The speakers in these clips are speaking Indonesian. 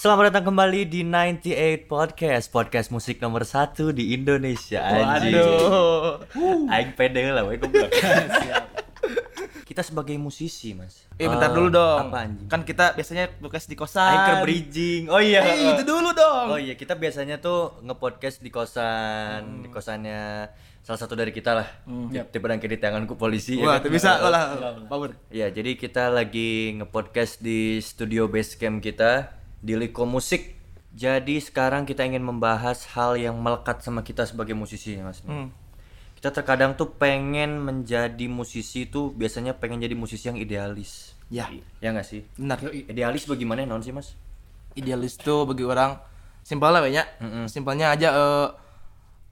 Selamat datang kembali di 98 Podcast Podcast musik nomor satu di Indonesia anjing. Waduh. Aing pede lah, goblok. Kita sebagai musisi, Mas. Eh bentar dulu dong. Apa anjing? Kan kita biasanya podcast di kosan. Aing ke bridging. Oh iya. Eh, itu dulu dong. Oh iya, kita biasanya tuh nge-podcast di kosan, di kosannya salah satu dari kita lah. Tipe dan di tanganku polisi. ya Wah, kan? itu bisa lah. Power. Iya, jadi kita lagi nge-podcast di studio Basecamp kita di Liko Musik. Jadi sekarang kita ingin membahas hal yang melekat sama kita sebagai musisi, Mas. Hmm. Kita terkadang tuh pengen menjadi musisi tuh biasanya pengen jadi musisi yang idealis. Ya, Ya nggak sih? benar. Idealis bagaimana non sih, Mas? Idealis tuh bagi orang simpel lah banyak. Simpelnya aja eh,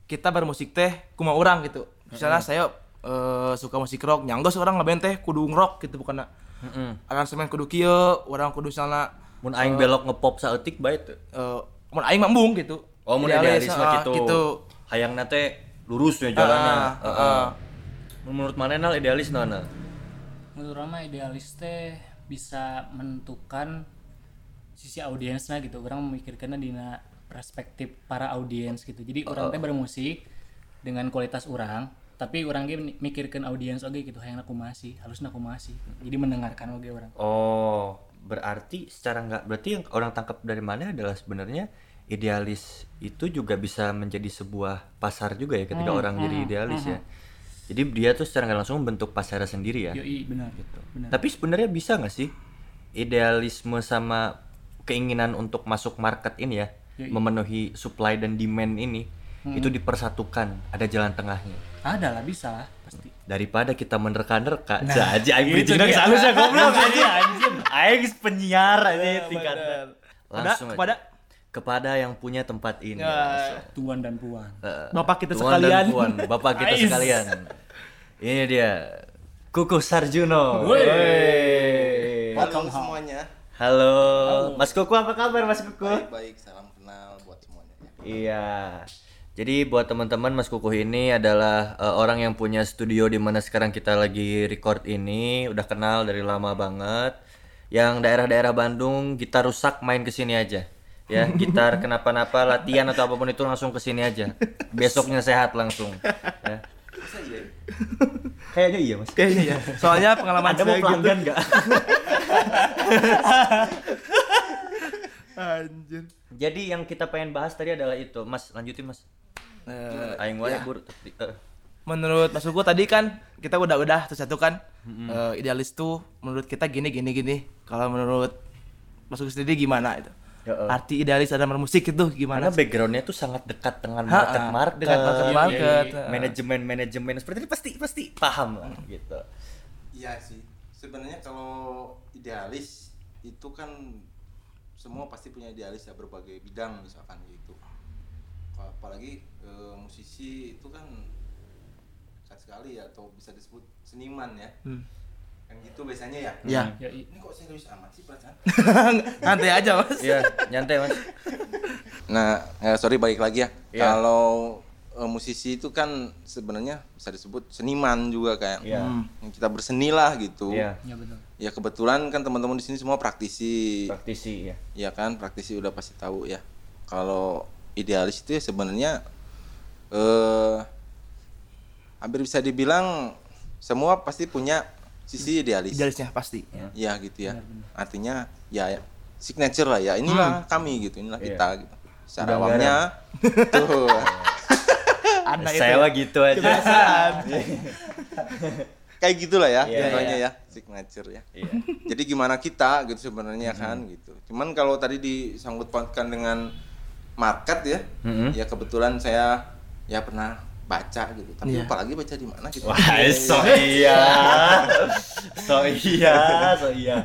kita bermusik teh kuma orang gitu. Misalnya saya eh, suka musik rock, nyanggos orang ngeband teh kudu rock gitu bukan Heeh. aransemen kudu kieu, orang kudu misalnya Mun aing belok ngepop saeutik bae teu. eh mun aing mambung gitu. Oh, mun idealis mah ah, gitu. gitu. Hayangna teh lurus ya jalannya. Ah, ah, Heeh. ah. Menurut mana nal idealis nana? menurut Rama idealis teh bisa menentukan sisi audiensnya gitu orang memikirkannya di perspektif para audiens gitu jadi orang teh bermusik dengan kualitas orang tapi orang ge mikirkan audiens oke gitu yang aku masih halus aku masih jadi mendengarkan oke orang Oh, berarti secara nggak berarti yang orang tangkap dari mana adalah sebenarnya idealis itu juga bisa menjadi sebuah pasar juga ya ketika orang jadi idealis ya. Jadi dia tuh secara nggak langsung membentuk pasarnya sendiri ya. yoi benar gitu benar Tapi sebenarnya bisa nggak sih idealisme sama keinginan untuk masuk market ini ya, Yoi. memenuhi supply dan demand ini itu dipersatukan, ada jalan tengahnya. ada lah bisa lah daripada kita menerka-nerka nah, aja aing bridging dia. seharusnya goblok aja anjing aing penyiar aja tingkatnya Kepada langsung kepada kepada yang punya tempat ini Ya. langsung. tuan dan puan Eh, Bapak kita tuan sekalian. dan puan bapak kita Ais. sekalian ini dia Kuku Sarjuno Woi. Wey. Halo semuanya. halo Mas Kuku apa kabar Mas Kuku Baik, baik, salam kenal buat semuanya. ya. Iya. Jadi buat teman-teman Mas Kukuh ini adalah eh, orang yang punya studio di mana sekarang kita lagi record ini, udah kenal dari lama banget. Yang daerah-daerah Bandung gitar rusak main ke sini aja. Ya, gitar kenapa-napa latihan atau apa pun itu langsung ke sini aja. Besoknya sehat langsung. Ya. Kayaknya iya, Mas. Kayaknya ya. Soalnya pengalaman Anda mau saya gitu. pelanggan nggak? Anjir. Jadi yang kita pengen bahas tadi adalah itu, Mas. Lanjutin, Mas. Eh, Aing wae, Bur. Eh, menurut Mas Ugo tadi kan kita udah udah satu kan eh, idealis tuh menurut kita gini gini gini. Kalau menurut Mas Ugo sendiri gimana itu? Ya, eh. Arti idealis dalam bermusik itu gimana? Karena backgroundnya tuh sangat dekat dengan Ha, market market, dengan market market. manajemen manajemen seperti ini pasti pasti paham lah gitu. Iya sih. Sebenarnya kalau idealis itu kan semua pasti punya idealis ya berbagai bidang misalkan gitu. Apalagi eh, musisi itu kan sekali ya atau bisa disebut seniman ya. Hmm. Kan gitu biasanya ya. Ya. yoi Ini kok serius amat sih perasaan? Nanti aja Mas. Iya, nyantai mas. Nah, eh, sorry balik lagi ya. Iya. Kalau eh, musisi itu kan sebenarnya bisa disebut seniman juga kayak Iya. yang kita berseni lah gitu. Iya, ya betul Ya kebetulan kan teman-teman di sini semua praktisi. praktisi ya. Ya kan, praktisi udah pasti tahu ya. Kalau idealis itu ya sebenarnya eh hampir bisa dibilang semua pasti punya sisi idealis. Idealisnya pasti. Ya gitu ya. Artinya ya, ya, signature lah ya. Inilah kami gitu, inilah Iya. kita gitu. Secara Udang awamnya tuh. Itu. Saya mah gitu aja. Kayak gitulah ya, Iya, contohnya iya. ya, signature ya. Iya. Jadi gimana kita gitu sebenarnya kan gitu. Cuman kalau tadi disangkut pautkan dengan market ya, Mhm. ya kebetulan saya ya pernah baca gitu. Tapi Iya. apalagi baca di mana gitu. Wah, so iya. So iya, so iya.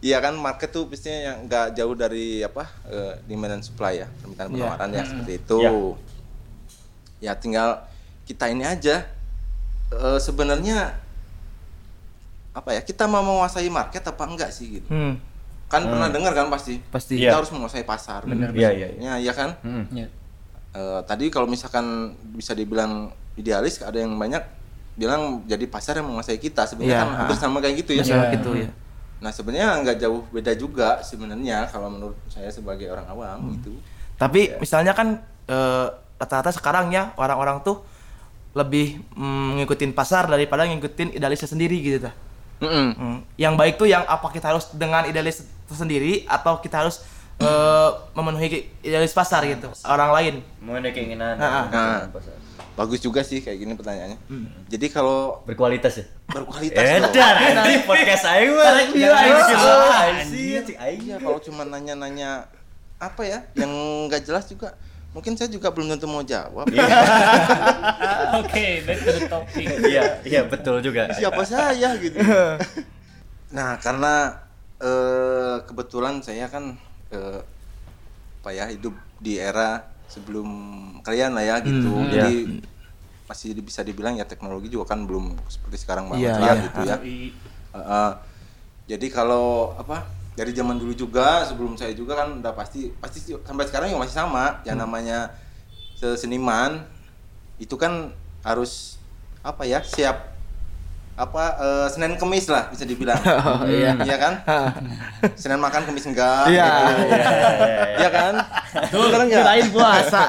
Iya kan market tuh biasanya yang nggak jauh dari apa eh, demand and supply ya, permintaan Iya. penawaran ya seperti itu. Iya. Ya tinggal kita ini aja eh, sebenarnya apa ya kita mau menguasai market apa enggak sih gitu. Hmm, Kan pernah dengar kan pasti. pasti. Iya. Kita harus menguasai pasar. Benar, Iya, iya, iya. Ya, iya kan? Hmm. ya Eh, tadi kalau misalkan bisa dibilang idealis ada yang banyak bilang jadi pasar yang menguasai kita sebenarnya Iya, kan hampir ha. sama kayak gitu ya Iya. gitu ya. Nah sebenarnya nggak jauh beda juga sebenarnya kalau menurut saya sebagai orang awam gitu. Tapi misalnya kan eh, rata-rata sekarang ya orang-orang tuh lebih mm, ngikutin pasar daripada ngikutin idealisnya sendiri gitu dah. Mm-mm. Hmm. Yang baik tuh yang apa kita harus dengan idealis tersendiri atau kita harus eh, memenuhi idealis pasar gitu orang lain. Mau ada keinginan. Nah, nah. Bagus juga sih kayak gini pertanyaannya. Jadi kalau Berkualitas ya. berkualitas dong. Edan anjing podcast aing mah. Cik aing. Iya kalau cuma nanya-nanya apa ya yang nggak jelas juga mungkin saya juga belum tentu mau jawab. Oke, back to the topic. Iya, iya betul juga. Siapa saya gitu. nah karena eh, kebetulan saya kan eh, apa ya hidup di era sebelum kalian lah ya gitu. Hmm, Jadi masih di- bisa dibilang ya teknologi juga kan belum seperti sekarang banget Iya, lah iya. gitu ya. Heeh. jadi kalau apa dari zaman dulu juga sebelum saya juga kan udah pasti pasti sampai sekarang juga masih sama. Yang namanya seniman itu kan harus apa ya siap apa eh, Senin Kemis lah bisa dibilang. Iya. iya kan? Senin makan Kemis enggak Iya. gitu. iya kan? Betul. Enggak? Kirain puasa.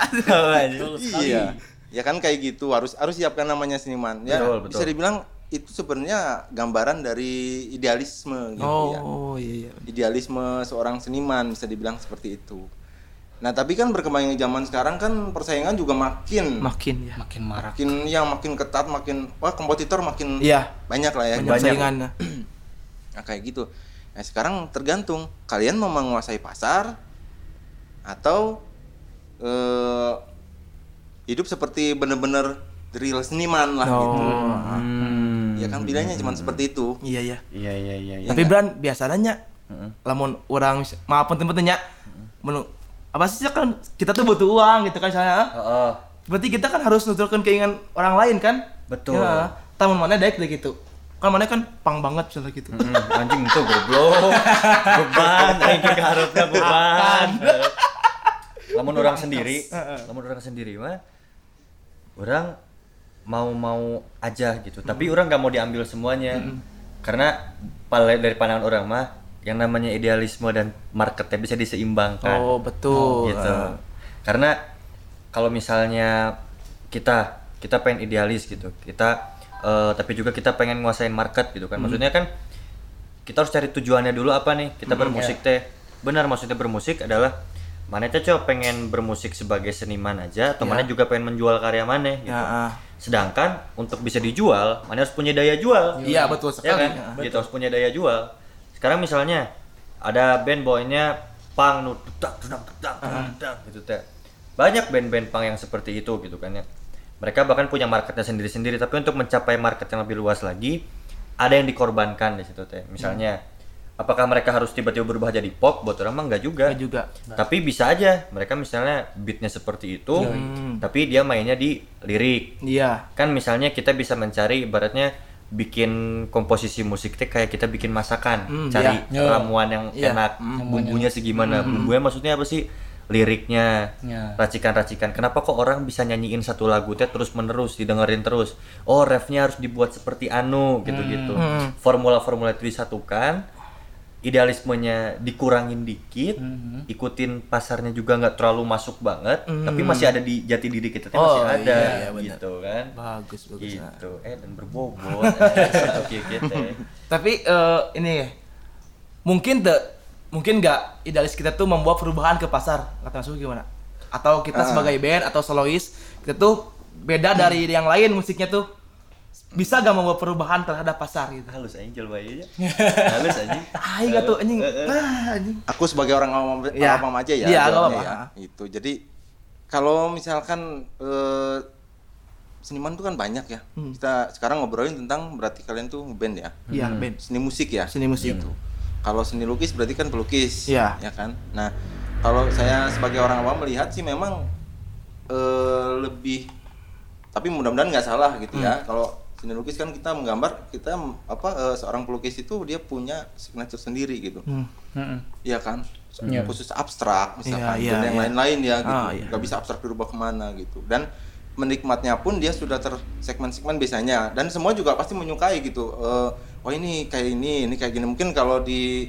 iya. Ya kan kayak gitu harus harus siapkan namanya seniman ya. Betul, betul. bisa dibilang itu sebenarnya gambaran dari idealisme gitu ya Oh iya iya. idealisme seorang seniman bisa dibilang seperti itu. Nah tapi kan berkembangnya zaman sekarang kan persaingan juga makin Makin ya. Makin marak. makin yang makin ketat makin wah kompetitor makin Iya. banyak lah ya. Banyak saingannya. Nah kayak gitu. Nah sekarang tergantung kalian mau menguasai pasar atau eh, hidup seperti bener-bener real seniman lah gitu. Oh. Hmm. Ya kan pilihannya cuma seperti itu. Iya iya. Iya, iya, iya, iya. Tapi Bran biasanya lamun orang maaf penting-pentingnya menu apa sih kan kita tuh butuh uang gitu kan misalnya. Heeh. Berarti kita kan harus nuturkan keinginan orang lain kan? Betul. Ya, tamun mana daik deh gitu. Kan mana kan pang banget misalnya gitu. Hmm, anjing itu goblok. Beban, aing ke harapna beban. Lamun orang sendiri, lamun orang sendiri mah orang mau-mau aja gitu. Tapi orang nggak mau diambil semuanya. Karena pale- dari pandangan orang mah yang namanya idealisme dan marketnya bisa diseimbangkan. Oh, betul. gitu. Karena kalau misalnya kita kita pengen idealis gitu, kita eh, tapi juga kita pengen nguasain market gitu kan. Maksudnya kan kita harus cari tujuannya dulu apa nih? Kita bermusik teh. Benar maksudnya bermusik adalah mana coba pengen bermusik sebagai seniman aja atau mana juga pengen menjual karya mana gitu. Ya, ah. Sedangkan untuk bisa dijual, mana harus punya daya jual. Iya, betul Ya sekali. kan? Gitu harus punya daya jual. Sekarang misalnya ada band boynya pang nu tak tak tak tak gitu teh. Banyak band-band pang yang seperti itu gitu kan ya. Mereka bahkan punya marketnya sendiri-sendiri tapi untuk mencapai market yang lebih luas lagi ada yang dikorbankan di situ teh. Misalnya apakah mereka harus tiba-tiba berubah jadi pop? Buat orang mah enggak juga. Enggak juga. Tapi bisa aja mereka misalnya beatnya seperti itu, tapi dia mainnya di lirik Iya. kan misalnya kita bisa mencari ibaratnya bikin komposisi musik teh kayak kita bikin masakan Hmm, cari iya. ramuan yang Iya. enak Hmm. bumbunya segimana bumbunya maksudnya apa sih liriknya Ya. racikan-racikan kenapa kok orang bisa nyanyiin satu lagu teh terus menerus didengerin terus oh refnya harus dibuat seperti anu gitu-gitu Hmm. formula-formula itu disatukan idealismenya dikurangin dikit Mhm. ikutin pasarnya juga nggak terlalu masuk banget tapi masih ada di jati diri kita Hmm. Oh, masih ada iya, iya, gitu kan Bagus, bagus. gitu eh dan berbobot gitu gitu Tapi eh, ini ya, mungkin te, mungkin nggak idealis kita tuh membawa perubahan ke pasar kata Mas Ugi gimana? Atau kita Ah. sebagai band atau solois kita tuh beda dari yang lain musiknya tuh bisa gak membawa perubahan terhadap pasar gitu? halus anjing jual bayi aja halus anjing Ah, iya tuh anjing. Ah, anjing. Aku sebagai orang awam, Iya. awam aja ya. Iya, apa-apa. ya. Itu. Jadi kalau misalkan eh, seniman tuh kan banyak ya. Hmm. Kita sekarang ngobrolin tentang berarti kalian tuh band ya. Iya, band. Seni musik ya. Seni musik. Gitu. Kalau seni lukis berarti kan pelukis. Iya. Ya kan. Nah, kalau saya sebagai orang awam melihat sih memang eh, lebih tapi mudah-mudahan nggak salah gitu Hmm. ya. Kalau seni lukis kan kita menggambar kita apa eh, seorang pelukis itu dia punya signature sendiri gitu. Hmm. Mhm. Iya kan Iya. khusus abstrak misalkan Iya, iya, dan yang iya. lain-lain ya gitu Ah, iya. nggak bisa abstrak dirubah ke mana gitu dan menikmatnya pun dia sudah tersegmen-segmen biasanya dan semua juga pasti menyukai gitu Eh, oh ini kayak ini ini kayak gini mungkin kalau di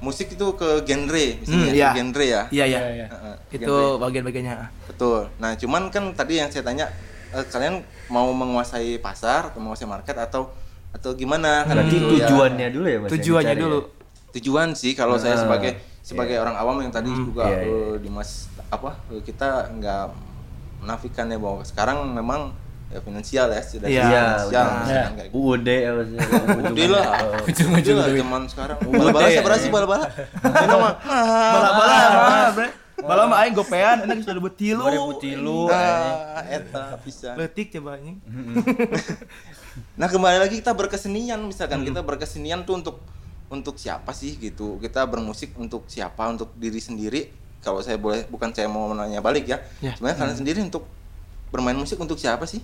musik itu ke genre misalnya Hmm, ke iya. genre ya Iya iya. Iya, iya. Heeh, Itu bagian-bagiannya. betul nah cuman kan tadi yang saya tanya eh, kalian mau menguasai pasar atau menguasai market atau atau gimana kan Berarti gitu ya. tujuannya dulu ya Mas. yang Tujuannya dicari dulu. ya? tujuan sih kalau saya Ah, sebagai sebagai orang awam yang tadi juga iya, iya. eh, Dimas apa eh, kita nggak menafikan ya bahwa sekarang memang ya finansial ya sudah Iya, finansial gitu. UUD apa sih? Udah lah, Ujung-ujung lah, zaman sekarang. Bala-bala seberapa sih bala-bala? Mah Bala-bala bre. Bala mah aing gopean, enak sudah debut tilu. 2000 tilu. ah, eta bisa. Letik coba anjing. Nah kembali lagi kita berkesenian misalkan kita berkesenian tuh untuk untuk siapa sih gitu kita bermusik untuk siapa untuk diri sendiri kalau saya boleh bukan saya mau menanya balik ya, Ya. sebenarnya kalian sendiri untuk bermain musik untuk siapa sih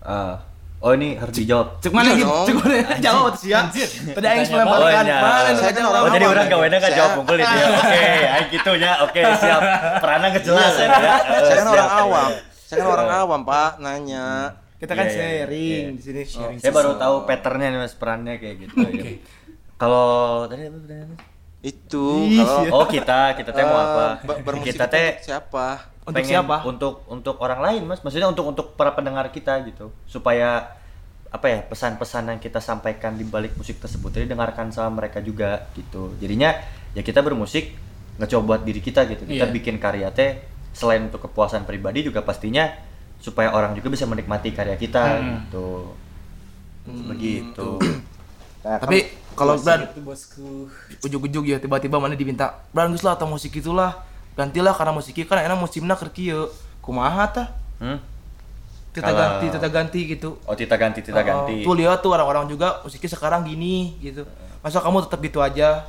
Ah. Oh ini harus dijawab. Cek mana gitu? Cek mana? Jawab tuh sia. Tadi aing melempar Oh, kan. iya. Mana Saya kan orang Oh jadi orang ya. gak Saya- jawab itu ya. Oke, ayo gitunya. Oke, siap. Peranan kejelas ya. ya. saya kan Siap. orang awam saya kan orang awam pak nanya Kita kan Iya, iya, sharing iya. di sini. Saya baru tahu patternnya nih mas perannya kayak gitu. ya. Kalau tadi apa pertanyaannya? itu kalau. Oh kita, kita teh mau eh, apa? Kita teh siapa Untuk pengen siapa? Untuk untuk orang lain mas. Maksudnya untuk untuk para pendengar kita gitu. Supaya apa ya pesan-pesan yang kita sampaikan di balik musik tersebut ini dengarkan sama mereka juga gitu. Jadinya ya kita bermusik ngecoba buat diri kita gitu. Kita Iya. bikin karya teh selain untuk kepuasan pribadi juga pastinya supaya orang juga bisa menikmati karya kita gitu. Begitu. Nah, Tapi kalau Bran Itu bosku. ujug-ujug ya tiba-tiba mana diminta Bran lah atau musik itulah gantilah karena musik ieu kan enak musimna keur kieu. Kumaha tah? Hmm? kita Kalau- ganti kita ganti gitu. Oh tita ganti tita ganti. Oh, tuh lihat tuh orang-orang juga musiknya sekarang gini gitu. Masa kamu tetap gitu aja?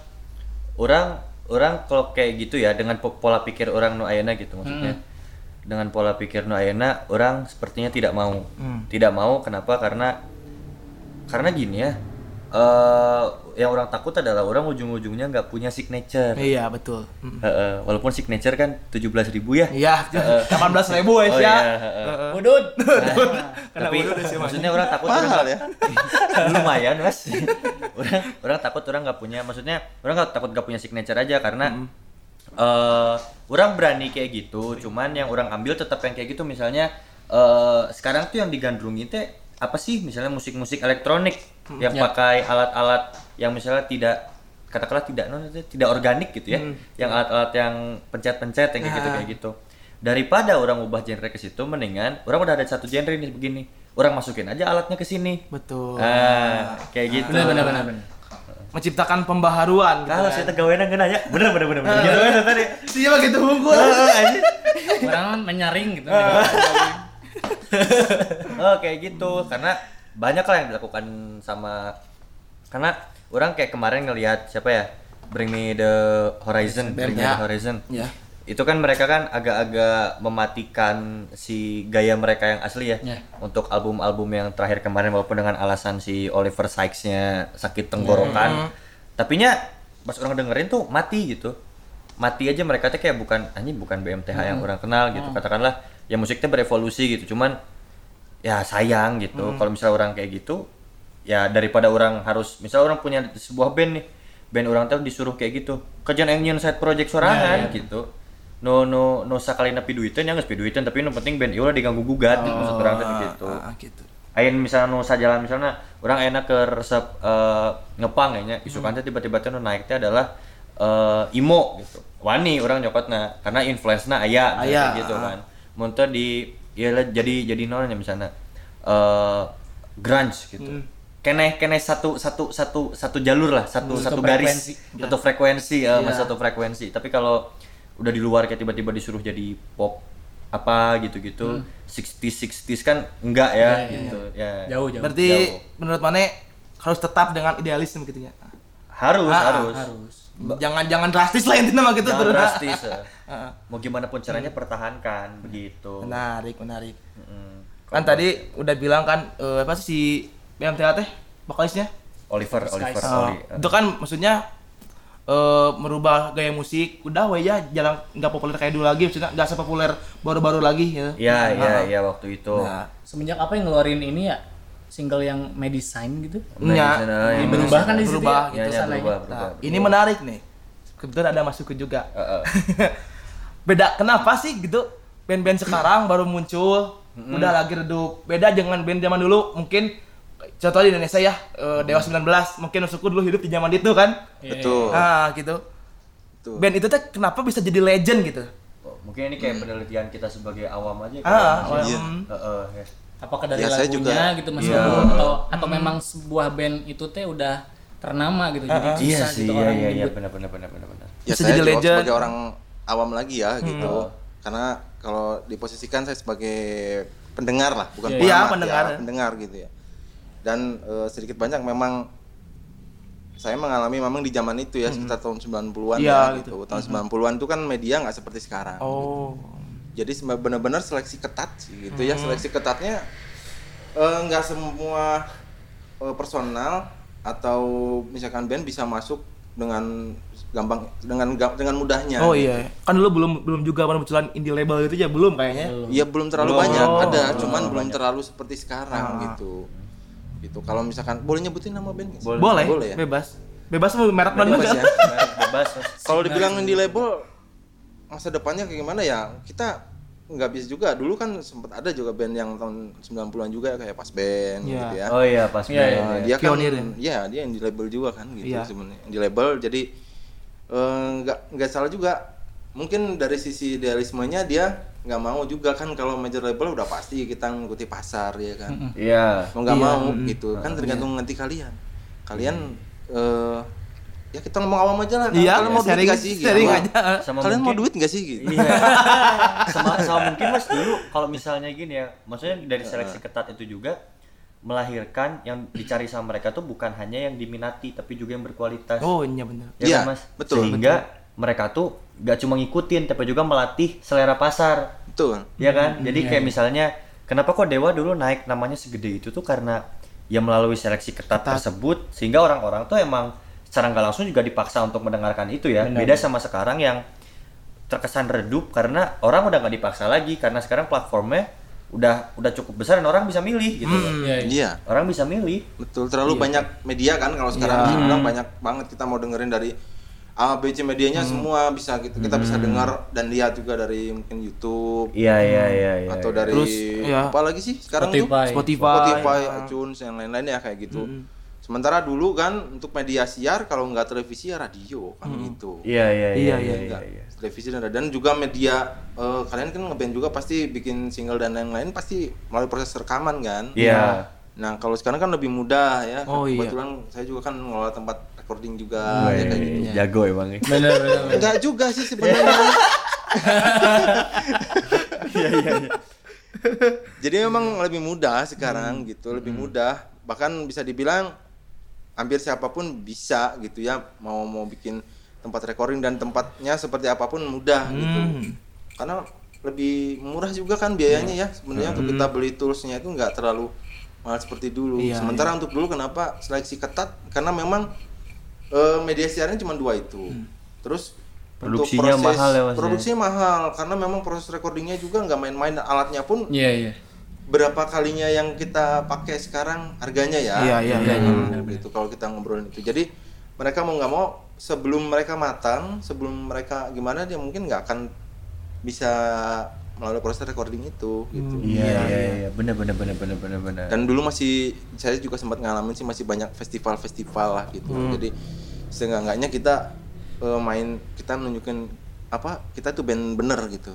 Orang orang kalau kayak gitu ya dengan po- pola pikir orang nu ayeuna gitu maksudnya. Dengan pola pikir nu ayeuna orang sepertinya tidak mau. Hmm. tidak mau kenapa? Karena karena gini ya eh yang orang takut adalah orang ujung-ujungnya nggak punya signature. Iya betul. Mm. Heeh, walaupun signature kan 17.000 ribu ya. Iya delapan belas ribu ya Oh, iya, ya heeh. Heeh. Udut. Karena tapi udah sih, maksudnya orang takut orang Mahal nggak- lumayan mas. Orang orang takut orang nggak punya maksudnya orang nggak takut nggak punya signature aja karena eh orang berani kayak gitu cuman yang orang ambil tetap yang kayak gitu. Misalnya eh sekarang tuh yang digandrungi teh apa sih? Misalnya musik-musik elektronik yang pakai alat-alat yang misalnya tidak katakanlah tidak non tidak organik gitu ya. Yang alat-alat yang pencet-pencet yang kayak gitu kayak gitu. Daripada orang ubah genre ke situ mendingan orang udah ada satu genre nih begini. Orang masukin aja alatnya ke sini. Betul. Ah kayak gitu. Benar benar benar menciptakan pembaharuan gitu kalau kan. saya tegawena nggak nanya bener bener bener bener gitu kan tadi. Iya begitu unggul. Orang menyaring gitu. oh kayak gitu. Karena banyak lah yang dilakukan sama karena orang kayak kemarin ngelihat siapa ya Bring Me the Horizon Bring Me ya. the Horizon. Ya. itu kan mereka kan agak-agak mematikan si gaya mereka yang asli ya Ya. untuk album-album yang terakhir kemarin walaupun dengan alasan si Oliver Sykes-nya sakit tenggorokan. Tapi nya pas orang dengerin tuh mati gitu. Mati aja mereka tuh kayak bukan anjing bukan BMTH yang orang kenal gitu. Katakanlah ya musiknya berevolusi gitu. Cuman ya sayang gitu. Kalau misalnya orang kayak gitu ya daripada orang harus misal orang punya sebuah band nih band orang tuh disuruh kayak gitu. Kerjaan yang side project sorangan gitu. No no no sakali nepi duitan ya nggak duitan tapi yang penting band ieu diganggu gugat gitu maksud orang tuh gitu. Ah, gitu. Ain misalnya nu sajalan misalnya orang enak ke resep eh, ngepang kayaknya. Isukan teh tiba-tiba teh nu naik teh adalah eh, imo gitu. Wani orang nyokotna karena influence-na aya misalnya Aya, kayak gitu ah. kan. Muntah di ya lah, jadi jadi nonnya misalnya eh grunge gitu Hmm. keneh keneh satu satu satu satu jalur lah satu Satu satu garis frekuensi. satu frekuensi ya mas Iya. satu frekuensi tapi kalau udah di luar kayak tiba-tiba disuruh jadi pop apa gitu-gitu 60 60s kan enggak ya Iya, iya, gitu ya Jauh jauh. Berarti Jauh. menurut Mane harus tetap dengan idealisme gitu ya. harus Ah, harus harus. Jangan jangan drastis lah intinya mah gitu Jangan terus. drastis ya. Mau gimana pun caranya pertahankan begitu Menarik, menarik. Mm. Kan tadi udah bilang kan eh, apa sih si BMTH teh vokalisnya? Oliver Oliver Skies. Oh, Oli itu kan maksudnya eh, merubah gaya musik udah we ya jarang nggak populer kayak dulu lagi maksudnya nggak sepopuler baru-baru lagi ya Iya, iya, iya waktu itu. Nah, Semenjak apa yang ngeluarin ini ya? Single yang Medicine gitu. Medicine, Ini yang berubah kan di situ berubah ya? Iya, Itu iya, sananya. berubah, Nah, berubah. ini menarik nih. Kebetulan ada masukku juga. Heeh. Beda kenapa sih gitu? Band-band sekarang baru muncul, udah lagi redup. Beda dengan band zaman dulu, mungkin contoh di Indonesia ya, eh, Dewa 19, mungkin masukku dulu hidup di zaman itu kan. Iya, Betul. Nah, gitu. Betul. Band itu tuh kenapa bisa jadi legend gitu? Oh, Mungkin ini kayak penelitian kita sebagai awam aja kan. Ah, Masih- iya. um, Heeh, ya. Apakah dari Ya, saya lagunya juga- gitu Mas Iya. Guru? atau atau memang sebuah band itu teh udah ternama gitu. Jadi Iya susah sih, gitu iya orang iya iya benar benar benar benar benar. Ya Bisa saya jadi legend. sebagai orang awam lagi ya Hmm. gitu. Karena kalau diposisikan saya sebagai pendengar lah, bukan Iya, iya, pengamat pendengar. ya, pendengar gitu ya. Dan eh, sedikit banyak memang saya mengalami memang di zaman itu ya sekitar tahun 90-an Iya, ya gitu. Tahun 90-an itu kan media nggak seperti sekarang. Oh. Jadi benar-benar seleksi ketat sih gitu ya. Seleksi ketatnya eh, nggak semua eh, personal atau misalkan band bisa masuk dengan gampang dengan ga- dengan mudahnya. Oh gitu. iya, kan dulu belum belum juga munculan indie label itu ya belum kayaknya. Iya belum terlalu Belum. banyak, Oh, ada, belum cuman belum banyak. terlalu seperti sekarang gitu. Gitu. Kalau misalkan boleh nyebutin nama band? Boleh. Boleh, Boleh ya? bebas. Bebas mau merek mana Bebas juga. ya. Bebas. Kalau dibilang indie label masa depannya kayak gimana ya? Kita nggak bisa juga. Dulu kan sempat ada juga band yang tahun 90-an juga kayak Pas Band Iya. gitu ya. Oh iya pas Iya, main. iya. Nah, dia kan Pionir ya dia yang di label juga kan gitu Iya. sebenarnya di label jadi eh, nggak nggak salah juga mungkin dari sisi idealismenya dia nggak mau juga kan kalau major label udah pasti kita ngikuti pasar ya kan Iya. mau nggak Iya, mau gitu kan tergantung nanti kalian kalian eh, ya kita ngomong awam aja lah Iya, kalian mau duit nggak sih gitu. sharing aja. Sama kalian mau duit nggak sih gitu Iya. sama, sama mungkin mas dulu kalau misalnya gini ya, maksudnya dari seleksi ketat itu juga melahirkan yang dicari sama mereka tuh bukan hanya yang diminati tapi juga yang berkualitas. Oh iya benar. Ya Iya, kan, mas? betul, Sehingga mereka tuh gak cuma ngikutin tapi juga melatih selera pasar. betul Ya kan? Jadi kayak misalnya kenapa kok Dewa dulu naik namanya segede itu tuh karena ya melalui seleksi ketat, tersebut sehingga orang-orang tuh emang secara nggak langsung juga dipaksa untuk mendengarkan itu ya. Beda sama sekarang yang terkesan redup karena orang udah nggak dipaksa lagi karena sekarang platformnya udah udah cukup besar dan orang bisa milih gitu. loh. Iya, iya. iya Orang bisa milih. Betul, terlalu banyak media kan kalau sekarang bisa bilang banyak banget kita mau dengerin dari A, B, C medianya semua bisa gitu. Kita bisa dengar dan lihat juga dari mungkin YouTube Iya iya iya iya. atau iya. dari Terus, ya. apa lagi sih sekarang Spotify. tuh? Spotify. Spotify, iTunes yang lain-lain ya kayak gitu. Sementara dulu kan untuk media siar kalau nggak televisi ya radio kan gitu. Iya iya iya Iya, iya iya. iya. Nggak, iya. televisi dan dan juga media eh, kalian kan ngeband juga pasti bikin single dan lain-lain pasti melalui proses rekaman kan. Iya. Nah kalau sekarang kan lebih mudah ya. Oh, iya. Kebetulan saya juga kan ngelola tempat recording juga ya kayak gitu. Jago emang ya. Bener. bener. Enggak juga sih sebenarnya. Jadi memang lebih mudah sekarang gitu, lebih mudah. Bahkan bisa dibilang hampir siapa pun bisa gitu ya mau mau bikin tempat recording dan tempatnya seperti apa pun mudah gitu. Karena lebih murah juga kan biayanya ya sebenarnya untuk kita beli toolsnya itu nggak terlalu mahal seperti dulu. Iya, Sementara untuk dulu kenapa seleksi ketat? Karena memang eh, media siarannya cuma dua itu. Terus untuk Produksinya mahal ya, ya? Produksinya mahal karena memang proses recordingnya juga nggak main-main alatnya pun Iya iya. Berapa kalinya yang kita pakai sekarang harganya ya. Iya, iya, iya, Hmm, gitu kalau kita ngobrolin itu. Jadi mereka mau nggak mau sebelum mereka matang, sebelum mereka gimana dia mungkin nggak akan bisa melalui proses recording itu gitu. Iya iya iya. Bener bener bener bener bener bener. Dan dulu masih saya juga sempat ngalamin sih masih banyak festival-festival lah gitu. Jadi seenggak-enggaknya kita eh, main kita nunjukin apa kita tuh band bener gitu.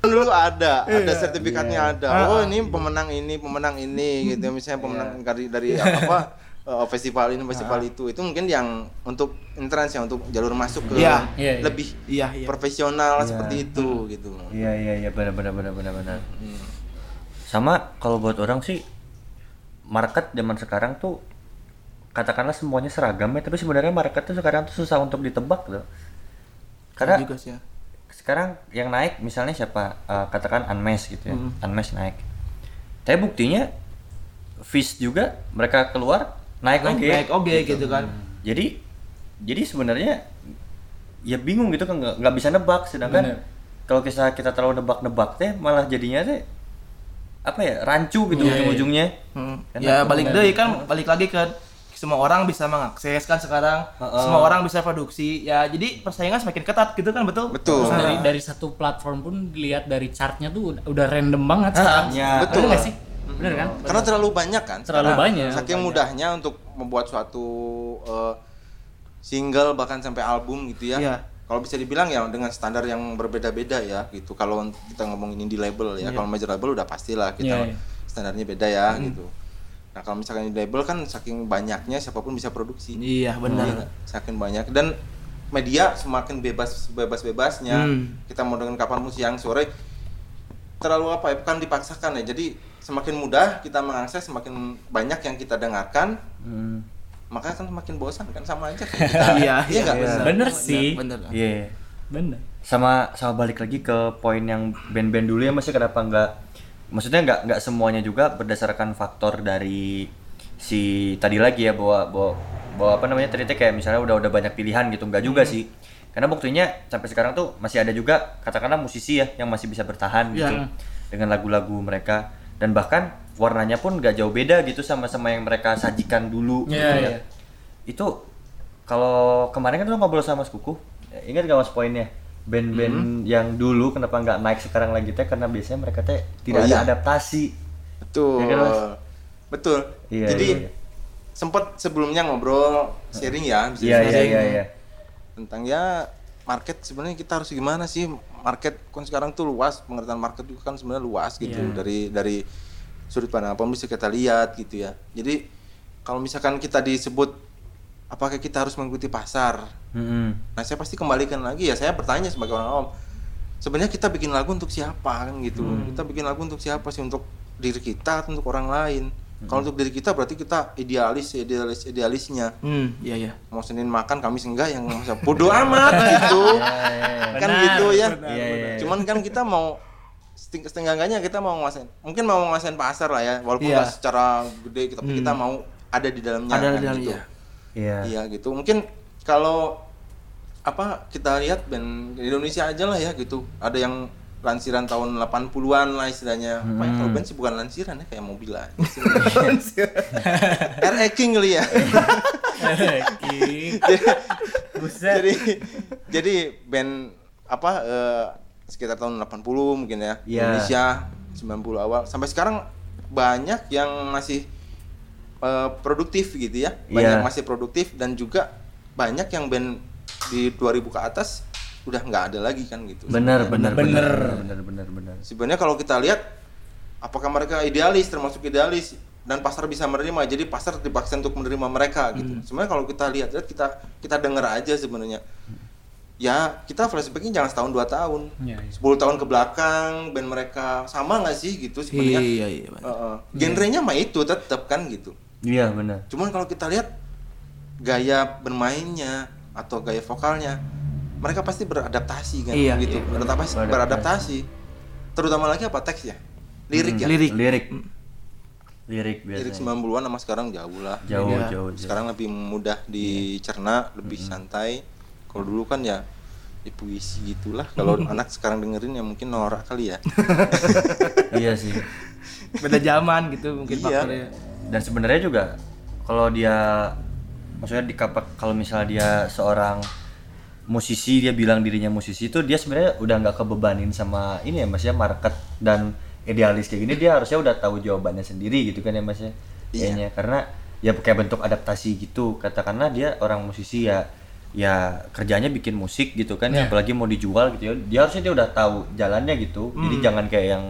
Dulu ada, ada sertifikatnya ada. Oh ini pemenang ini, pemenang ini gitu. Misalnya pemenang dari dari apa eh, festival ini, festival itu. Itu mungkin yang untuk entrance ya untuk jalur masuk ke Iya, iya, iya. lebih Iya, iya. profesional seperti itu gitu. Iya iya iya benar benar benar benar benar. Sama kalau buat orang sih market zaman sekarang tuh katakanlah semuanya seragam ya, tapi sebenarnya market tuh sekarang tuh susah untuk ditebak loh. Karena juga sih ya. Sekarang yang naik misalnya siapa Eh, katakan Unmesh gitu ya. Unmesh naik. Tapi buktinya Fish juga mereka keluar naik oke. Naik oke gitu kan. Jadi jadi sebenarnya ya bingung gitu kan nggak bisa nebak sedangkan kalau kita kita terlalu nebak-nebak teh malah jadinya teh apa ya rancu gitu Iya, iya. ujung-ujungnya Hmm. Kan Ya balik deh kan balik lagi kan semua orang bisa mengakses kan sekarang Heeh. semua orang bisa produksi ya jadi persaingan semakin ketat gitu kan betul Betul. Terus Nah, dari dari satu platform pun dilihat dari chartnya tuh udah, udah random banget sekarang. ya. Betul Betul. nggak sih? Bener kan? Karena terlalu banyak kan. Terlalu sekarang. banyak. Saking mudahnya untuk membuat suatu eh, single bahkan sampai album gitu ya. Iya. Kalau bisa dibilang ya dengan standar yang berbeda-beda ya gitu. Kalau kita ngomongin indie label ya, kalau major label udah pastilah kita Iya, iya. standarnya beda ya gitu. Nah kalau misalkan indie label kan saking banyaknya siapa pun bisa produksi. iya benar Iya, saking banyak dan media semakin bebas bebas bebasnya Hmm. kita mau dengan kapan mau siang sore terlalu apa ya bukan dipaksakan ya jadi semakin mudah kita mengakses semakin banyak yang kita dengarkan Hmm. maka kan semakin bosan kan sama aja kita iya iya nggak benar. Bener sih. bener Iya. Bener. sama sama balik lagi ke poin yang band-band dulu ya masih kenapa nggak maksudnya nggak nggak semuanya juga berdasarkan faktor dari si tadi lagi ya bahwa bahwa, bahwa apa namanya teh kayak misalnya udah udah banyak pilihan gitu nggak juga sih karena buktinya sampai sekarang tuh masih ada juga katakanlah musisi ya yang masih bisa bertahan gitu Iya. dengan lagu-lagu mereka dan bahkan warnanya pun nggak jauh beda gitu sama sama yang mereka sajikan dulu Iya, gitu ya. iya. itu kalau kemarin kan lu ngobrol sama Mas Kuku ingat gak mas poinnya band-band yang dulu kenapa nggak naik sekarang lagi teh? Karena biasanya mereka teh tidak Oh, ada iya. adaptasi. Betul. Iya kan, Mas? betul. Iya, jadi iya, iya. sempat sebelumnya ngobrol sharing ya bisa iya iya sharing. iya iya tentang ya market sebenarnya kita harus gimana sih? Market kan sekarang tuh luas pengertian market juga kan sebenarnya luas gitu Iya. dari dari sudut pandang apa bisa kita lihat gitu ya. Jadi kalau misalkan kita disebut apakah kita harus mengikuti pasar? Mm-mm. nah saya pasti kembalikan lagi ya. Saya bertanya sebagai orang awam sebenarnya kita bikin lagu untuk siapa? Kan gitu. Kita bikin lagu untuk siapa sih? Untuk diri kita atau untuk orang lain? Kalau untuk diri kita berarti kita idealis idealis idealisnya. Hmm iya iya. Mau Senin makan Kamis enggak yang masa bodoh amat gitu. Kan Benar, gitu ya. Iya, iya. cuman kan kita mau seteng- setengahnya kita mau nguasain mungkin mau nguasain pasar lah ya walaupun nggak secara gede tapi kita mau ada di dalamnya ada kan, di dalam gitu. iya iya. Iya gitu. Mungkin kalau apa kita lihat band di Indonesia aja lah ya gitu. Ada yang lansiran tahun 80-an lah istilahnya. Apa ya, kalau band sih bukan lansiran ya kayak mobil aja RE King kali ya. King. Buset. jadi jadi band apa eh, sekitar tahun 80 mungkin ya. Iya. Indonesia 90 awal. Sampai sekarang banyak yang masih eh, produktif gitu ya banyak Iya. masih produktif dan juga banyak yang band di 2000 ke atas udah nggak ada lagi kan gitu benar benar Bener. benar benar benar benar sebenarnya kalau kita lihat apakah mereka idealis termasuk idealis dan pasar bisa menerima jadi pasar dipaksa untuk menerima mereka gitu sebenarnya kalau kita lihat lihat kita kita dengar aja sebenarnya ya kita flashbacknya jangan setahun dua tahun Iya, iya. 10 tahun ke belakang band mereka sama nggak sih gitu sebenarnya iya iya benar. Heeh. genrenya mah itu tetap kan gitu iya benar. Cuman kalau kita lihat gaya bermainnya atau gaya vokalnya mereka pasti beradaptasi kan Iya, gitu. iya, beradaptasi beradaptasi. beradaptasi. Terutama lagi apa teks ya? Lirik ya? Lirik. Lirik. Lirik lirik biasanya 90-an sama sekarang jauh lah. Jauh Iya. jauh jauh. Sekarang lebih mudah dicerna lebih santai. Kalau dulu kan ya ya puisi gitulah. Kalau anak sekarang dengerin ya mungkin norak kali ya. Iya sih. Beda zaman gitu mungkin Iya. faktornya dan sebenarnya juga kalau dia maksudnya di kalau misalnya dia seorang musisi dia bilang dirinya musisi itu dia sebenarnya udah nggak kebebanin sama ini ya mas ya market dan idealis kayak gini dia harusnya udah tahu jawabannya sendiri gitu kan ya mas ya Iya. kayaknya karena ya kayak bentuk adaptasi gitu katakanlah dia orang musisi ya ya kerjanya bikin musik gitu kan ya Iya. apalagi mau dijual gitu ya dia harusnya dia udah tahu jalannya gitu jadi jangan kayak yang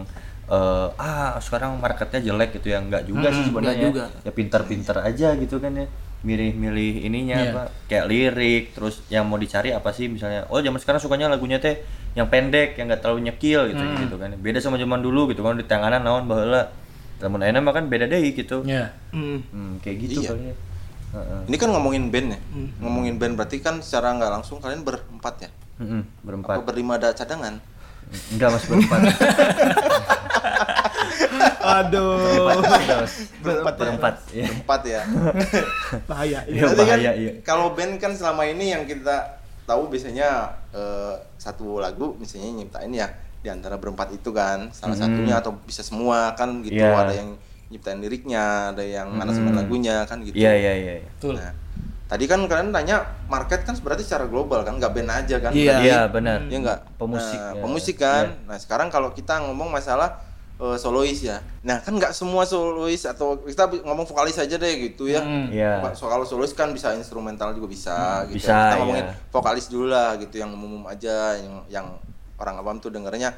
eh, ah sekarang marketnya jelek gitu ya nggak juga sih Hmm, sebenarnya nggak juga. ya pintar-pintar aja gitu kan ya milih-milih ininya Iya. apa kayak lirik terus yang mau dicari apa sih misalnya oh zaman sekarang sukanya lagunya teh yang pendek yang nggak terlalu nyekil gitu Hmm. gitu kan beda sama zaman dulu gitu kan di tanganan naon baheula temen enak mah kan beda deh gitu Ya. hmm. Hmm, kayak gitu Iya. kali ya Heeh. ini kan ngomongin band ya ngomongin band berarti kan secara nggak langsung kalian berempat ya apa berempat berlima ada cadangan enggak mas berempat Aduh. Terus Berempat ya? berempat. Iya. Empat ya. Bahaya. Iya, Berarti kan bahaya, iya. kalau band kan selama ini yang kita tahu biasanya eh, satu lagu misalnya nyiptain ya di antara berempat itu kan salah satunya atau bisa semua kan gitu Hmm. Iya. Hmm. ada yang nyiptain liriknya ada yang aransemen lagunya kan gitu Iya iya iya. iya. Betul. nah tadi kan kalian tanya market kan berarti secara global kan nggak band aja kan Iya. Tadi- Iya benar. Iya enggak? Pemusik, Nah, ya. pemusik kan. Nah, sekarang kalau kita ngomong masalah eh, solois ya. Nah, kan nggak semua solois atau kita ngomong vokalis aja deh gitu ya. Hmm. Iya. Pak, So, kalau solois kan bisa instrumental juga bisa gitu. bisa, Kita ngomongin iya. vokalis dulu lah gitu yang umum aja yang yang orang awam tuh dengarnya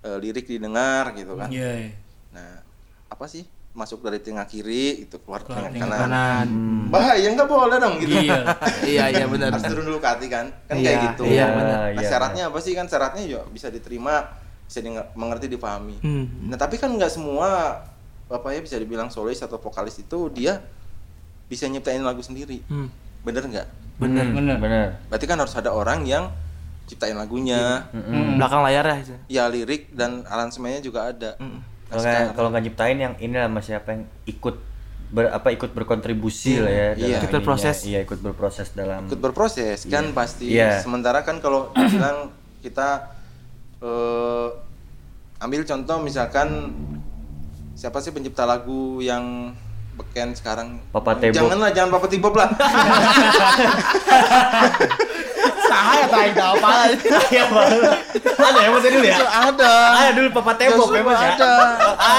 eh, lirik didengar gitu kan. Iya. Nah, apa sih? Masuk dari tengah kiri itu keluar Keluar tengah tengah kanan. Kanan. Bahaya nggak boleh dong gitu. Iya. Iya iya benar. Harus turun dulu ke hati kan. Kan Iya, kayak gitu. iya, Iya, benar. Nah, iya. syaratnya apa sih kan syaratnya juga bisa diterima, bisa di, mengerti, dipahami. Hmm. Nah, tapi kan nggak semua apa ya bisa dibilang solois atau vokalis itu dia bisa nyiptain lagu sendiri. Hmm. Bener nggak? Bener. Hmm, Bener. Bener. Berarti kan harus ada orang yang ciptain lagunya, Hmm. Belakang layar ya. ya lirik dan aransemennya juga ada. Hmm. Kalau nggak kalau nggak nyiptain yang inilah mas siapa yang ikut ber, apa ikut berkontribusi lah ya dalam Iya. Ikut berproses. Iya ikut berproses dalam. Ikut berproses kan pasti. Iya. Sementara kan kalau bilang kita eh, ambil contoh misalkan siapa sih pencipta lagu yang beken sekarang? Papa Tebo. Janganlah, jangan Papa Tibop lah. Sahaya tahu tahu apa Iya Ada ya dulu ya? ada. Ada dulu Papa Tebok Gak ya ya? ada.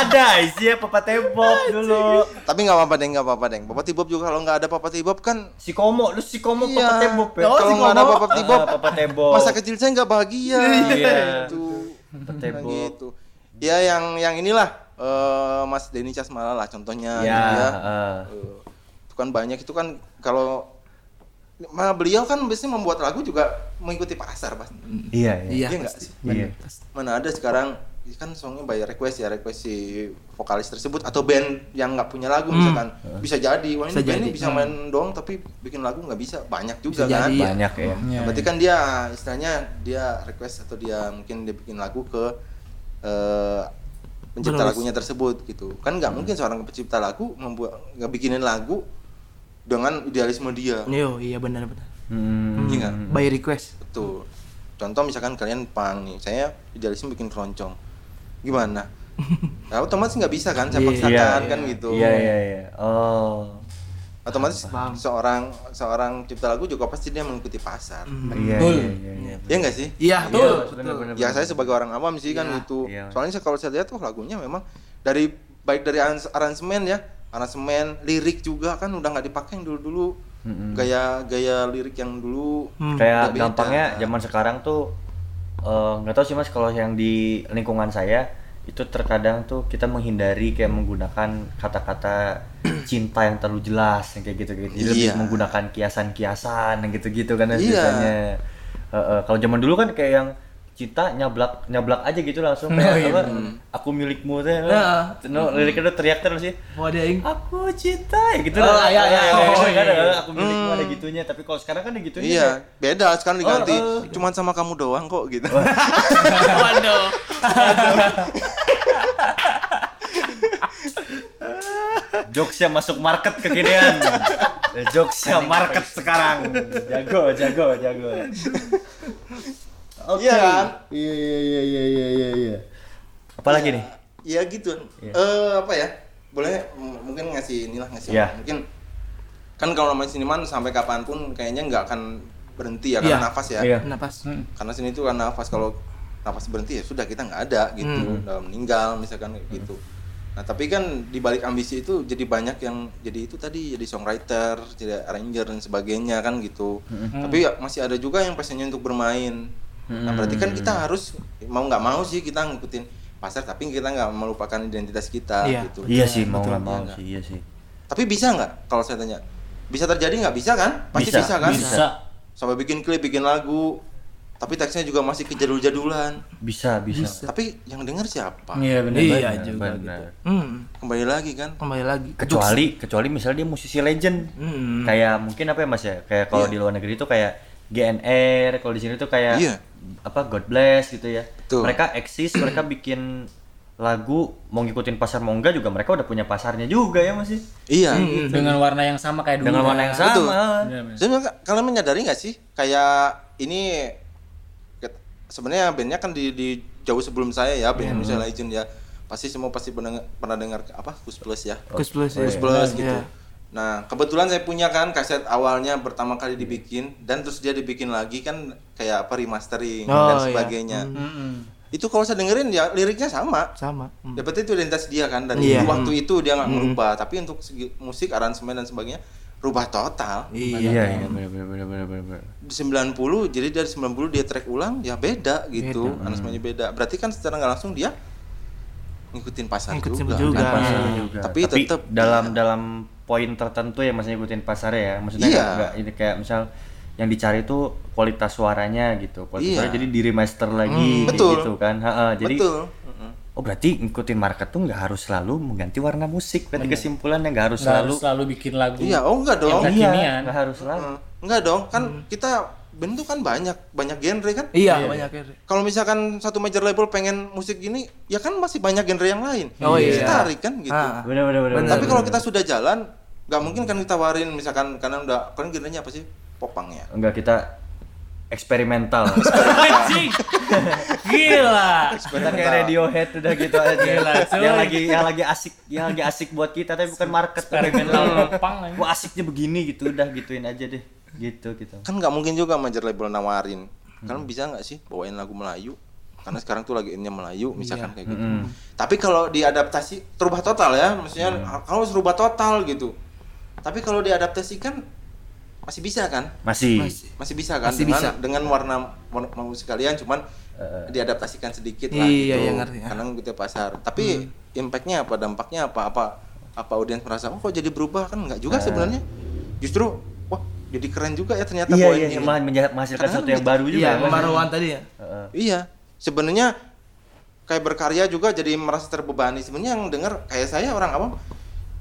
Ada isinya Papa Tebok dulu. Tapi nggak apa-apa deng, nggak apa-apa deng. Papa Tibop juga kalau nggak ada Papa Tibop kan Si Komo, lu si Komo Iya. Papa ya? Oh, kalau si nggak ada. Papa Tibop, Ah, Papa Tebok. masa kecil saya nggak bahagia. Iya. Gitu. Papa Nah, Tebok. gitu. Ya yang yang inilah eh, Mas Denny Casmala lah contohnya Ya, gitu ya. ah. Eh, itu kan banyak itu kan kalau Nah, beliau kan biasanya membuat lagu juga mengikuti pasar pasti. Iya, iya. Iya. Iya sih? Iya. Mana ada sekarang kan songnya by request ya request si vokalis tersebut atau band yang nggak punya lagu misalkan bisa jadi wah ini Bisa band ini jadi. bisa main doang tapi bikin lagu nggak bisa banyak juga Bisa kan jadi. Banyak ya. Iya. Nah, berarti kan dia istilahnya dia request atau dia mungkin dia bikin lagu ke eh, pencipta Penulis. lagunya tersebut gitu kan nggak mungkin seorang pencipta lagu membuat nggak bikinin lagu dengan idealisme dia Yo, iya benar benar. Hmm. Iya nggak? By request. betul contoh misalkan kalian pang nih saya idealisme bikin keroncong gimana nah, otomatis nggak bisa kan saya Iya, paksakan iya. kan gitu Iya, iya, iya. Oh. otomatis Paham. seorang seorang cipta lagu juga pasti dia mengikuti pasar Iya, Betul. iya, iya, iya. ya nggak sih Iya, Betul, betul. benar. ya saya sebagai orang awam sih kan Iya, gitu iya. soalnya kalau saya lihat tuh lagunya memang dari baik dari arans- aransemen ya aransemen lirik juga kan udah nggak dipakai yang dulu dulu gaya gaya lirik yang dulu Hmm. Kayak gampangnya zaman sekarang tuh eh, nggak tahu sih mas kalau yang di lingkungan saya itu terkadang tuh kita menghindari kayak menggunakan kata-kata cinta yang terlalu jelas yang kayak gitu-gitu. Jadi lebih Iya. menggunakan kiasan-kiasan yang gitu-gitu kan Iya. biasanya. Eh, eh, kalau zaman dulu kan kayak yang cinta nyablak nyablak aja gitu langsung. Oh, kayak iya, apa? Aku milikmu teh. Nah. no, liriknya tuh teriak terus sih. Oh, ada yang aku cinta ya gitu Oh, lah. iya, iya, Eh, oh, ada, iya. aku milikmu ada gitunya. Tapi kalau sekarang kan ada gitunya iya beda. Sekarang diganti. Oh, oh. cuman sama kamu doang kok gitu. Waduh. Jokesnya masuk market kekinian. Jokesnya market sekarang. Jago, jago, jago. Oke. Iya kan? Iya, iya, iya, iya, iya, iya, iya. Apalagi nih? Iya gitu. Iya. Eh apa ya? Boleh mungkin ngasih inilah ngasih Iya. mungkin kan kalau namanya seniman sampai kapan pun kayaknya nggak akan berhenti ya karena Iya. nafas ya. Iya. Napas. Karena seni itu kan nafas kalau nafas berhenti ya sudah kita nggak ada gitu, udah meninggal misalkan kayak gitu. Nah tapi kan di balik ambisi itu jadi banyak yang jadi itu tadi jadi songwriter, jadi arranger dan sebagainya kan gitu. Tapi ya masih ada juga yang passionnya untuk bermain. Nah berarti kan kita harus mau nggak mau sih kita ngikutin pasar tapi kita nggak melupakan identitas kita Iya. gitu. Iya sih, mau nggak mau iya sih, iya sih. Tapi bisa nggak kalau saya tanya? Bisa terjadi nggak? Bisa kan? Pasti Bisa, bisa, kan? Bisa. Sampai bikin klip, bikin lagu, tapi teksnya juga masih kejadul-jadulan. Bisa, bisa. Tapi yang denger siapa? Iya benar. Iya juga gitu. Hmm. Kembali lagi kan? Kembali lagi. Kecuali, kecuali misalnya dia musisi legend. Hmm. Kayak mungkin apa ya mas ya? Kayak kalau Iya. di luar negeri itu kayak GNR, kalau di sini tuh kayak Iya. Apa God Bless gitu ya. Tuh. Mereka eksis, mereka bikin lagu mau ngikutin pasar mau enggak juga mereka udah punya pasarnya juga ya masih Iya. dengan warna yang sama kayak dulu dengan warna yang sama Betul. Sebenarnya kalian menyadari nggak sih kayak ini sebenarnya bandnya kan di, di jauh sebelum saya ya band Indonesia Legend ya pasti semua pasti pernah pernah dengar apa Kus Plus ya Kus plus ya. Kus Plus gitu. Iya. Nah kebetulan saya punya kan kaset awalnya pertama kali dibikin dan terus dia dibikin lagi kan kayak apa remastering Oh, dan iya. sebagainya. Mm-mm. Itu kalau saya dengerin ya liriknya sama. Sama. Hmm. Dapat itu identitas dia kan dan Iya. di waktu itu dia nggak merubah tapi untuk segi musik aransemen dan sebagainya rubah total. Iya. iya iya benar benar benar benar benar benar. di 90 jadi dari 90 dia track ulang ya beda gitu aransemennya beda berarti kan secara nggak langsung dia ngikutin pasar Ngikutin juga, juga. kan? Pasar Hmm. juga. Tapi tetep, dalam iya. dalam poin tertentu ya masih ngikutin pasarnya ya. Maksudnya Iya. nggak nggak ini kayak misal yang dicari itu kualitas suaranya gitu kualitas Iya. suaranya. Jadi di remaster lagi kayak Betul. gitu kan. Ha-ha, jadi betul. Oh berarti ngikutin market tuh nggak harus selalu mengganti warna musik. Berarti kesimpulannya nggak harus Nggak selalu harus selalu bikin lagu iya oh enggak dong. Yang iya. nggak harus selalu. Enggak dong kan kita band tuh kan banyak banyak genre kan Iya, banyak ya. kalau misalkan satu major label pengen musik gini ya kan masih banyak genre yang lain Oh, iya. tarik kan gitu Ah. benar benar benar Bener. tapi kalau kita sudah jalan nggak mungkin kan ditawarin misalkan karena udah kan genrenya apa sih popang ya enggak kita eksperimental Anjing. Gila. kita kayak Radiohead udah gitu aja Gila, cuy. yang lagi yang lagi asik yang lagi asik buat kita tapi bukan market Eksperimental popang aja. Wah asiknya begini gitu udah gituin aja deh gitu gitu. Kan nggak mungkin juga major label nawarin. Kalian bisa nggak sih bawain lagu Melayu? Karena sekarang tuh lagi innya Melayu misalkan kayak gitu. Tapi kalau diadaptasi terubah total ya. Maksudnya kalau harus rubah total gitu. Tapi kalau diadaptasikan masih bisa kan? Masih, masih. Bisa kan? Masih dengan bisa. dengan warna musik kalian cuman diadaptasikan sedikit lah Iya, gitu. iya, ngerti, ya. karena kita pasar. Tapi impactnya apa? Dampaknya apa? Apa apa audiens merasa oh kok jadi berubah? Kan nggak juga sebenarnya. Justru jadi keren juga ya ternyata iya poin iya ini. malah menja- menghasilkan Karena sesuatu yang baru juga Iya, ya, pembaruan tadi ya. Heeh. Iya, sebenarnya kayak berkarya juga jadi merasa terbebani. Sebenarnya yang dengar kayak saya orang awam,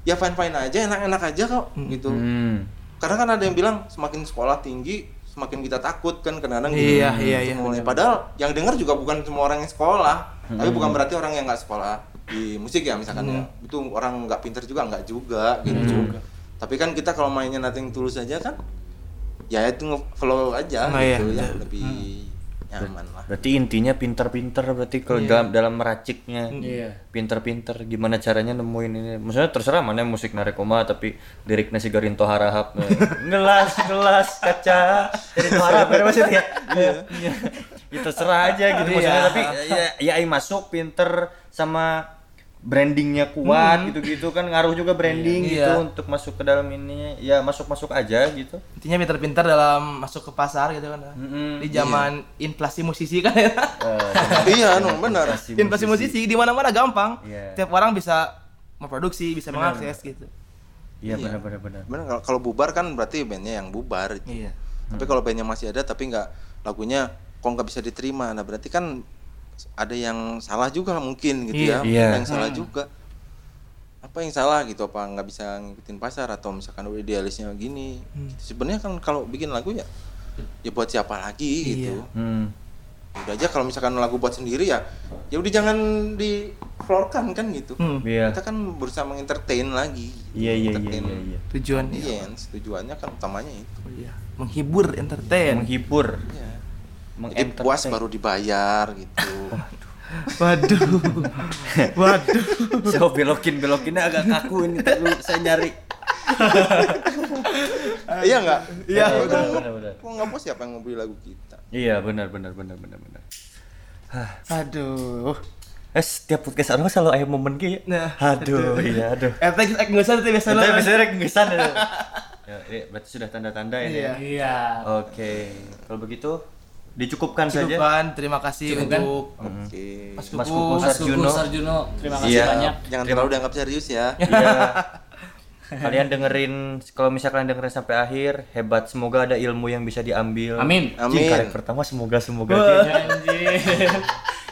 ya fine fine aja, enak enak aja kok, gitu. Hmm. Karena kan ada yang bilang semakin sekolah tinggi, semakin kita takut kan kadang-kadang gitu. Iya, iya, iya. Mulai padahal yang dengar juga bukan semua orang yang sekolah, tapi bukan berarti orang yang nggak sekolah di musik ya misalkan ya. Itu orang nggak pinter juga nggak juga gitu. Tapi kan kita kalau mainnya nothing tulus aja kan, ya itu nge-flow aja Oh, iya, gitu ya, betul. lebih nyaman lah. Berarti intinya pinter-pinter berarti kalau dalam dalam meraciknya. Iya. Pinter-pinter gimana caranya nemuin ini. Maksudnya terserah mana musik narekoma tapi liriknya si Garinto Harahap. nah. gelas, gelas kaca. Garinto Harahap kan maksudnya. Iya. Ya, terserah aja gitu maksudnya tapi ya ya ai masuk pinter sama brandingnya kuat gitu-gitu kan ngaruh juga branding Iya. gitu Iya. untuk masuk ke dalam ini ya masuk-masuk aja gitu Intinya pintar-pintar dalam masuk ke pasar gitu kan. Mm-mm. Di zaman inflasi musisi kan ya. Eh, iya, no, benar. si inflasi musisi di mana-mana gampang. Iya. Tiap orang bisa memproduksi, bisa mengakses gitu. iya benar-benar benar Bener kalau- kalau bubar kan berarti bandnya yang bubar. gitu. Iya. Tapi kalau bandnya masih ada tapi nggak lagunya kok nggak bisa diterima, nah berarti kan ada yang salah juga mungkin gitu Iya. ya. Ada yang salah juga. Apa yang salah gitu? Apa nggak bisa ngikutin pasar atau misalkan udah idealisnya gini? Gitu. Sebenarnya kan kalau bikin lagu ya ya buat siapa lagi gitu. hmm. Udah aja kalau misalkan lagu buat sendiri ya ya udah jangan di floorkan kan gitu. Hmm. iya Kita kan berusaha mengentertain lagi. iya iya iya Entertain iya, iya. Tujuan audience. tujuannya kan utamanya itu. Iya. Menghibur, entertain. menghibur Iya. Jadi puas baru dibayar gitu. Waduh. Waduh. saya belokin belokinnya agak kaku ini dulu saya nyari iya nggak? Iya. Kalau benar, nggak- benar, benar. Kalau nggak puas siapa yang mau beli lagu kita? iya benar benar benar benar benar Aduh. eh setiap podcast orang selalu ada momen kayak Nah, aduh iya aduh Eta geus ek ngeusan teh biasa Kita biasanya rek ngesan ya. Ya, berarti sudah tanda-tanda ini. Ya. Iya. Oke, kalau begitu dicukupkan saja. Cukupkan, terima kasih Cukupkan. untuk Oke. Mas Mas Kuku. Kuku Mas Sarjuno. Sarjuno, terima kasih Iya. banyak. Jangan terlalu dianggap serius ya. Iya. Kalian dengerin kalau misalnya kalian dengerin sampai akhir, hebat. Semoga ada ilmu yang bisa diambil. Amin. Cing, Amin. karek pertama semoga semoga.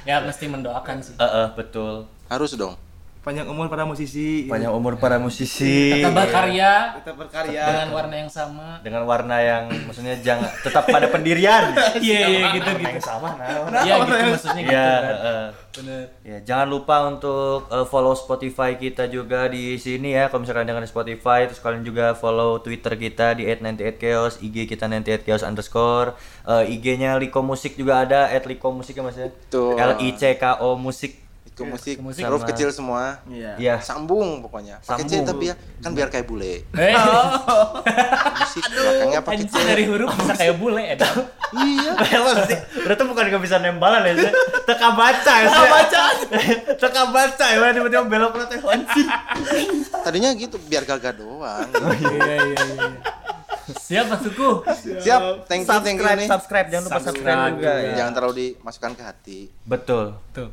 Ya mesti mendoakan sih. Eh, eh, betul. Harus dong. Panjang umur para musisi Panjang umur para musisi. Tetap berkarya tetap berkarya dengan warna yang sama. dengan warna yang maksudnya jangan tetap pada pendirian. Iya iya gitu Warna gitu. yang sama nah. Iya gitu maksudnya gitu. Iya, kan. heeh. Bener. Ya, jangan lupa untuk eh, follow Spotify kita juga di sini ya. Kalau misalkan dengan Spotify, terus kalian juga follow Twitter kita di @98chaos, IG kita 98chaos underscore, eh, IG-nya Liko Musik juga ada @liko musik ya mas ya. Betul. L I C K O musik. Itu musik, musik huruf sama- kecil semua. iya Iya. Sambung pokoknya. Pakai Sambung. C tapi ya kan biar kayak bule. Eh, Musik belakangnya pakai C. dari huruf bisa kayak bule edan. Iya. Emang sih, berarti bukan gak bisa nembalan ya sih. Teka baca ya sih. Teka baca. Teka baca ya, tiba-tiba belok ke teh. Tadinya gitu biar gagah doang. Iya iya iya. iya. Siap Mas Suku. Siap, thank you, thank you Subscribe, nih. subscribe, jangan lupa subscribe Subscribe juga ya. Jangan terlalu dimasukkan ke hati. Betul. Tuh.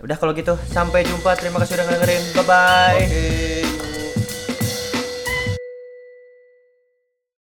Udah kalau gitu, sampai jumpa. Terima kasih udah dengerin. Bye bye. Oke.